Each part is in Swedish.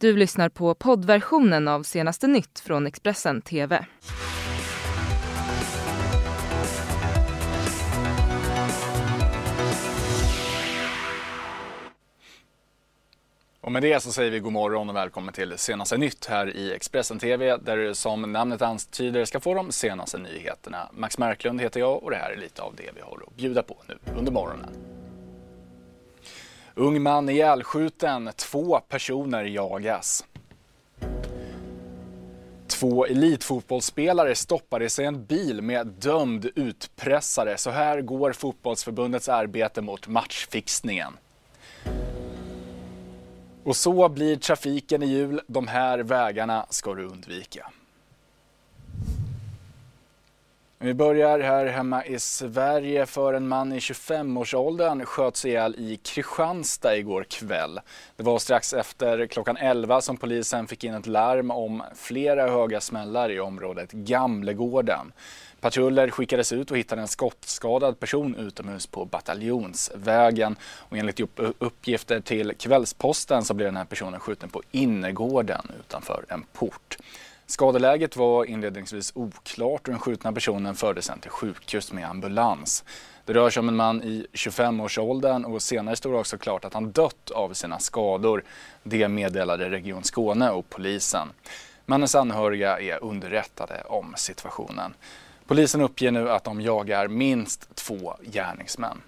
Du lyssnar på poddversionen av senaste nytt från Expressen TV. Och med det så säger vi god morgon och välkommen till senaste nytt här i Expressen TV där du som namnet antyder ska få de senaste nyheterna. Max Marklund heter jag och det här är lite av det vi har att bjuda på nu under morgonen. Ung man ihjälskjuten, två personer jagas. Två elitfotbollsspelare stoppades i en bil med dömd utpressare. Så här går fotbollsförbundets arbete mot matchfixningen. Och så blir trafiken i jul. De här vägarna ska du undvika. Vi börjar här hemma i Sverige för en man i 25-årsåldern sköts ihjäl i Kristianstad igår kväll. Det var strax efter klockan 11 som polisen fick in ett larm om flera höga smällar i området Gamlegården. Patruller skickades ut och hittade en skottskadad person utomhus på Bataljonsvägen. Och enligt uppgifter till Kvällsposten så blev den här personen skjuten på innergården utanför en port. Skadeläget var inledningsvis oklart och den skjutna personen fördes sen till sjukhus med ambulans. Det rör sig om en man i 25-årsåldern och senare stod det också klart att han dött av sina skador. Det meddelade Region Skåne och polisen. Mannens anhöriga är underrättade om situationen. Polisen uppger nu att de jagar minst två gärningsmän.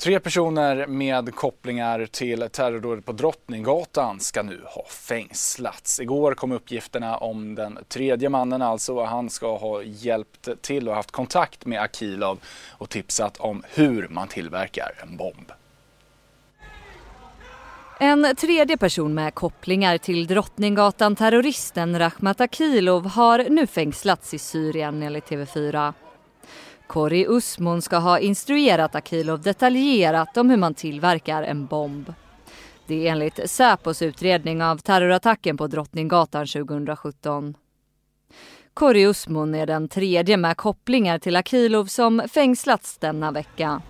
Tre personer med kopplingar till terrordådet på Drottninggatan ska nu ha fängslats. Igår kom uppgifterna om den tredje mannen alltså. Han ska ha hjälpt till och haft kontakt med Akilov och tipsat om hur man tillverkar en bomb. En tredje person med kopplingar till Drottninggatan-terroristen Rakhmat Akilov har nu fängslats i Syrien enligt TV4. Kori Usmon ska ha instruerat Akilov detaljerat om hur man tillverkar en bomb. Det är enligt Säpos utredning av terrorattacken på Drottninggatan 2017. Kori Usmon är den tredje med kopplingar till Akilov som fängslats denna vecka.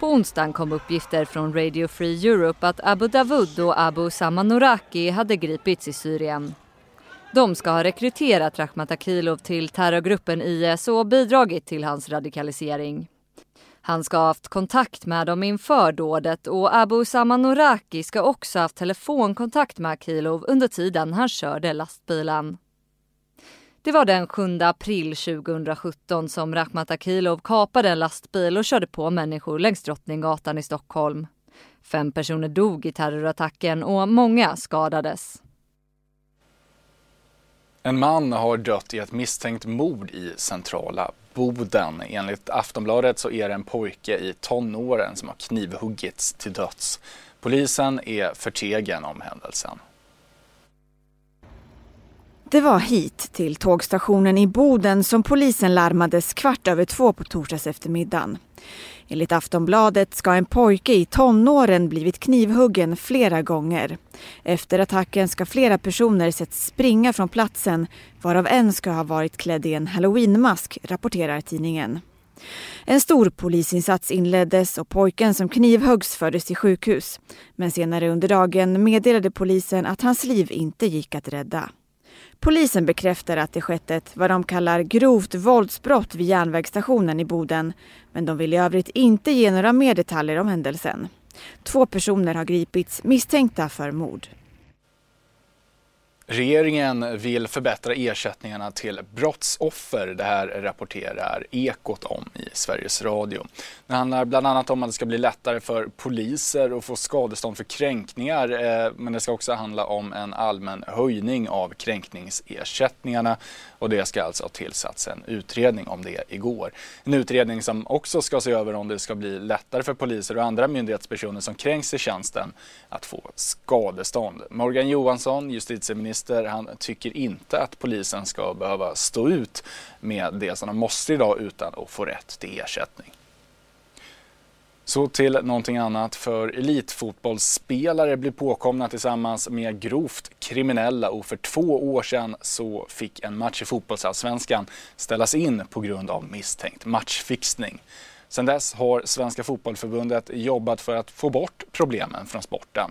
På onsdagen kom uppgifter från Radio Free Europe att Abu Davud och Abu Samanuraki hade gripits i Syrien. De ska ha rekryterat Rakhmat Akilov till terrorgruppen IS och bidragit till hans radikalisering. Han ska ha haft kontakt med dem inför dådet och Abu Samanuraki ska också ha haft telefonkontakt med Akilov under tiden han körde lastbilen. Det var den 7 april 2017 som Rakhmat Akilov kapade en lastbil och körde på människor längs Drottninggatan i Stockholm. Fem personer dog i terrorattacken och många skadades. En man har dött i ett misstänkt mord i centrala Boden. Enligt Aftonbladet så är det en pojke i tonåren som har knivhuggits till döds. Polisen är förtegen om händelsen. Det var hit till tågstationen i Boden som polisen larmades kvart över två på torsdags eftermiddagen. Enligt Aftonbladet ska en pojke i tonåren blivit knivhuggen flera gånger. Efter attacken ska flera personer sett springa från platsen varav en ska ha varit klädd i en halloweenmask, rapporterar tidningen. En stor polisinsats inleddes och pojken som knivhuggs fördes till sjukhus. Men senare under dagen meddelade polisen att hans liv inte gick att rädda. Polisen bekräftar att det skett ett vad de kallar grovt våldsbrott vid järnvägsstationen i Boden. Men de vill i övrigt inte ge några mer detaljer om händelsen. Två personer har gripits misstänkta för mord. Regeringen vill förbättra ersättningarna till brottsoffer. Det här rapporterar Ekot om i Sveriges Radio. Det handlar bland annat om att det ska bli lättare för poliser att få skadestånd för kränkningar. Eh, men det ska också handla om en allmän höjning av kränkningsersättningarna. Och det ska alltså ha tillsatts en utredning om det igår. En utredning som också ska se över om det ska bli lättare för poliser och andra myndighetspersoner som kränks i tjänsten att få skadestånd. Morgan Johansson, justitieminister minister, han tycker inte att polisen ska behöva stå ut med det som de måste idag utan att få rätt till ersättning. Så till någonting annat, för elitfotbollsspelare blir påkomna tillsammans med grovt kriminella och för två år sedan så fick en match i fotbollsallsvenskan ställas in på grund av misstänkt matchfixning. Sedan dess har Svenska Fotbollförbundet jobbat för att få bort problemen från sporten.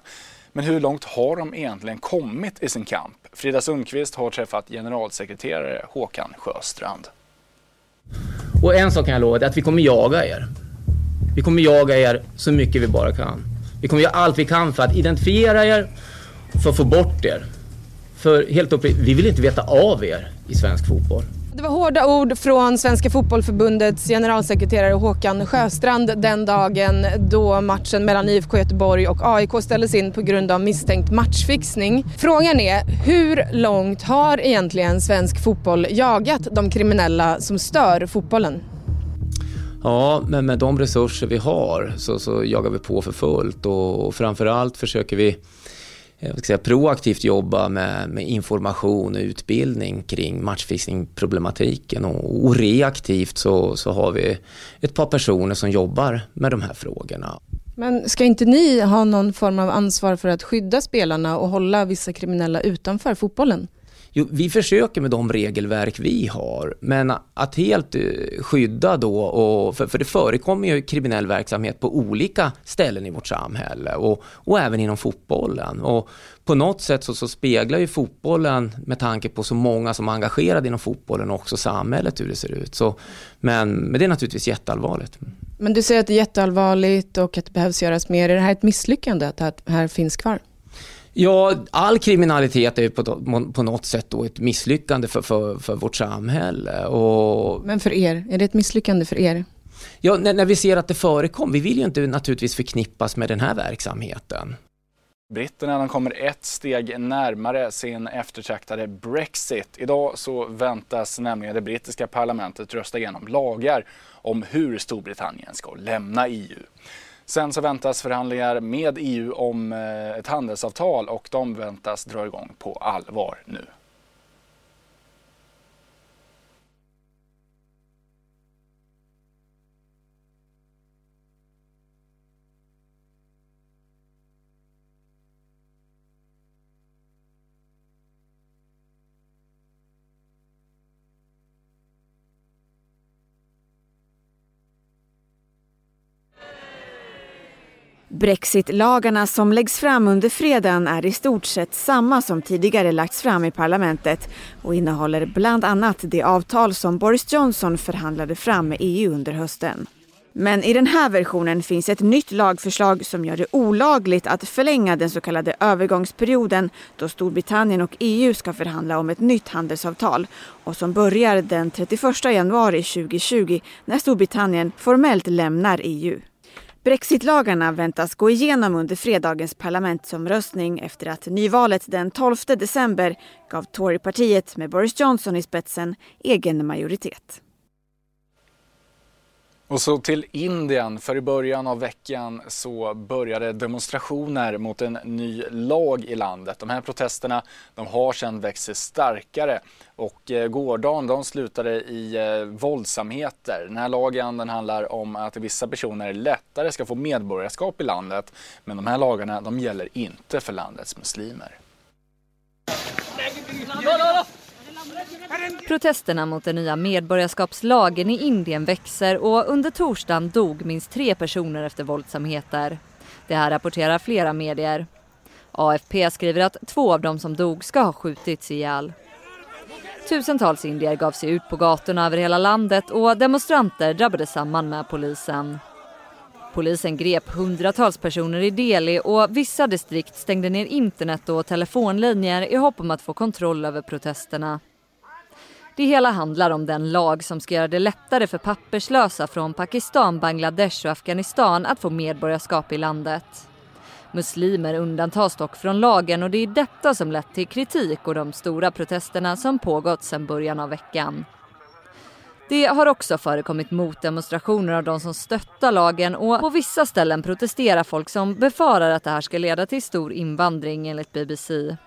Men hur långt har de egentligen kommit i sin kamp? Frida Sundqvist har träffat generalsekreterare Håkan Sjöstrand. Och en sak kan jag lova, är att vi kommer jaga er. Vi kommer jaga er så mycket vi bara kan. Vi kommer göra allt vi kan för att identifiera er, för att få bort er. För helt uppriktigt, vi vill inte veta av er i svensk fotboll. Det var hårda ord från Svenska fotbollförbundets generalsekreterare Håkan Sjöstrand den dagen då matchen mellan IFK Göteborg och AIK ställdes in på grund av misstänkt matchfixning. Frågan är, hur långt har egentligen svensk fotboll jagat de kriminella som stör fotbollen? Ja, men med de resurser vi har så, så jagar vi på för fullt och framförallt försöker vi Eh, jag ska säga, proaktivt jobba med, med information och utbildning kring matchfixningsproblematiken. och, och reaktivt så, så har vi ett par personer som jobbar med de här frågorna. Men ska inte ni ha någon form av ansvar för att skydda spelarna och hålla vissa kriminella utanför fotbollen? Jo, vi försöker med de regelverk vi har, men att helt eh, skydda då, och, för, för det förekommer ju kriminell verksamhet på olika ställen i vårt samhälle och, och även inom fotbollen. Och på något sätt så, så, speglar ju fotbollen, med tanke på så många som är engagerade inom fotbollen, också samhället hur det ser ut. Så, men, men det är naturligtvis jätteallvarligt. Men du säger att det är jätteallvarligt och att det behövs göras mer. Är det här ett misslyckande att det här finns kvar? Ja, all kriminalitet är på, på något sätt då ett misslyckande för, för, för vårt samhälle. Och... Men för er, är det ett misslyckande för er? Ja, när, när vi ser att det förekommer, vi vill ju inte naturligtvis förknippas med den här verksamheten. Britterna de kommer ett steg närmare sin eftertraktade Brexit. Idag så väntas nämligen det brittiska parlamentet rösta igenom lagar om hur Storbritannien ska lämna EU. Sen så väntas förhandlingar med EU om eh, ett handelsavtal och de väntas dra igång på allvar nu. Brexitlagarna som läggs fram under fredagen är i stort sett samma som tidigare lagts fram i parlamentet och innehåller bland annat det avtal som Boris Johnson förhandlade fram med EU under hösten. Men i den här versionen finns ett nytt lagförslag som gör det olagligt att förlänga den så kallade övergångsperioden då Storbritannien och EU ska förhandla om ett nytt handelsavtal och som börjar den 31 januari 2020 när Storbritannien formellt lämnar EU. Brexitlagarna väntas gå igenom under fredagens parlamentsomröstning efter att nyvalet den 12 december gav Torypartiet med Boris Johnson i spetsen egen majoritet. Och så till Indien, för i början av veckan så började demonstrationer mot en ny lag i landet. De här protesterna de har sedan växt sig starkare och eh, gårdagen de slutade i eh, våldsamheter. Den här lagen den handlar om att vissa personer lättare ska få medborgarskap i landet men de här lagarna de gäller inte för landets muslimer. Protesterna mot den nya medborgarskapslagen i Indien växer och under torsdagen dog minst tre personer efter våldsamheter. Det här rapporterar flera medier. AFP skriver att två av dem som dog ska ha skjutits ihjäl. Tusentals indier gav sig ut på gatorna över hela landet och demonstranter drabbades samman med polisen. Polisen grep hundratals personer i Delhi och vissa distrikt stängde ner internet och telefonlinjer i hopp om att få kontroll över protesterna. Det hela handlar om den lag som ska göra det lättare för papperslösa från Pakistan, Bangladesh och Afghanistan att få medborgarskap i landet. Muslimer undantas dock från lagen och det är detta som lett till kritik och de stora protesterna som pågått sedan början av veckan. Det har också förekommit motdemonstrationer av de som stöttar lagen och på vissa ställen protesterar folk som befarar att det här ska leda till stor invandring enligt BBC.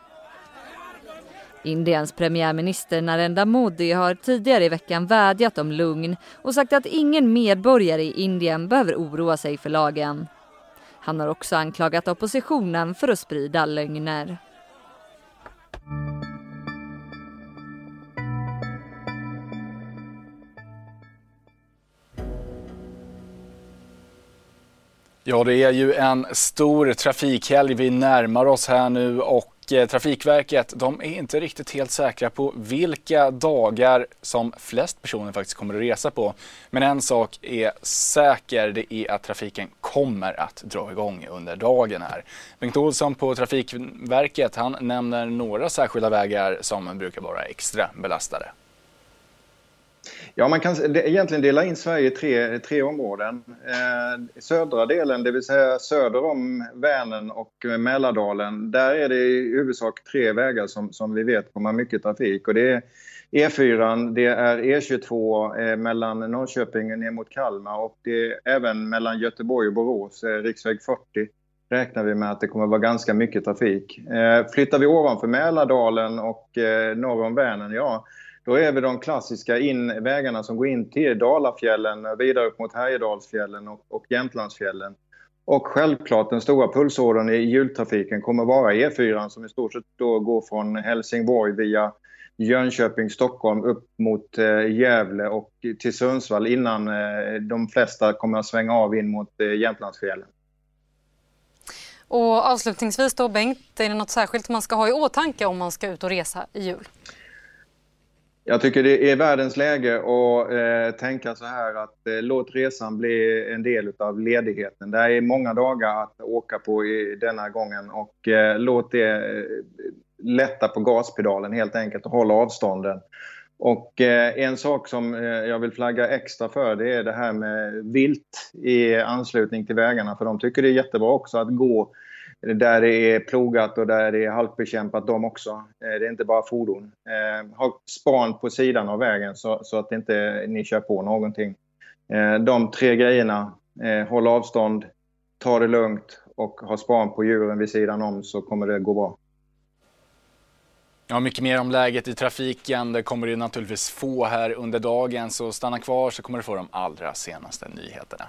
Indiens premiärminister Narendra Modi har tidigare i veckan vädjat om lugn och sagt att ingen medborgare i Indien behöver oroa sig för lagen. Han har också anklagat oppositionen för att sprida lögner. Ja, det är ju en stor trafikhelg vi närmar oss här nu och Eh, Trafikverket de är inte riktigt helt säkra på vilka dagar som flest personer faktiskt kommer att resa på. Men en sak är säker, det är att trafiken kommer att dra igång under dagen här. Bengt Olsson på Trafikverket han nämner några särskilda vägar som brukar vara extra belastade. Ja, man kan egentligen dela in Sverige i tre, tre områden. Eh, södra delen, det vill säga söder om Vänern och Mälardalen, där är det i huvudsak tre vägar som, som vi vet kommer mycket trafik. Och det är E4, det är E22 eh, mellan Norrköping ner mot Kalmar och det är även mellan Göteborg och Borås, eh, riksväg 40 räknar vi med att det kommer vara ganska mycket trafik. Eh, flyttar vi ovanför Mälardalen och eh, norr om Vänern, ja då är vi de klassiska invägarna som går in till Dalafjällen, vidare upp mot Härjedalsfjällen och, och Jämtlandsfjällen. Och självklart den stora pulsådern i jultrafiken kommer vara E4 som i stort sett då går från Helsingborg via Jönköping, Stockholm upp mot eh, Gävle och till Sundsvall innan eh, de flesta kommer att svänga av in mot eh, Jämtlandsfjällen. Och avslutningsvis då Bengt, är det något särskilt man ska ha i åtanke om man ska ut och resa i jul? Jag tycker det är världens läge att eh, tänka så här att eh, låt resan bli en del av ledigheten. Det är många dagar att åka på i denna gången och eh, låt det eh, lätta på gaspedalen helt enkelt och hålla avstånden. Och eh, en sak som eh, jag vill flagga extra för det är det här med vilt i anslutning till vägarna för de tycker det är jättebra också att gå där det är plogat och där det är halkbekämpat de också. Eh, det är inte bara fordon. Eh, ha span på sidan av vägen så, så att inte ni kör på någonting. Eh, de tre grejerna, håll avstånd, ta det lugnt och ha span på djuren vid sidan om så kommer det gå bra. Ja, mycket mer om läget i trafiken det kommer du naturligtvis få här under dagen så stanna kvar så kommer du få de allra senaste nyheterna.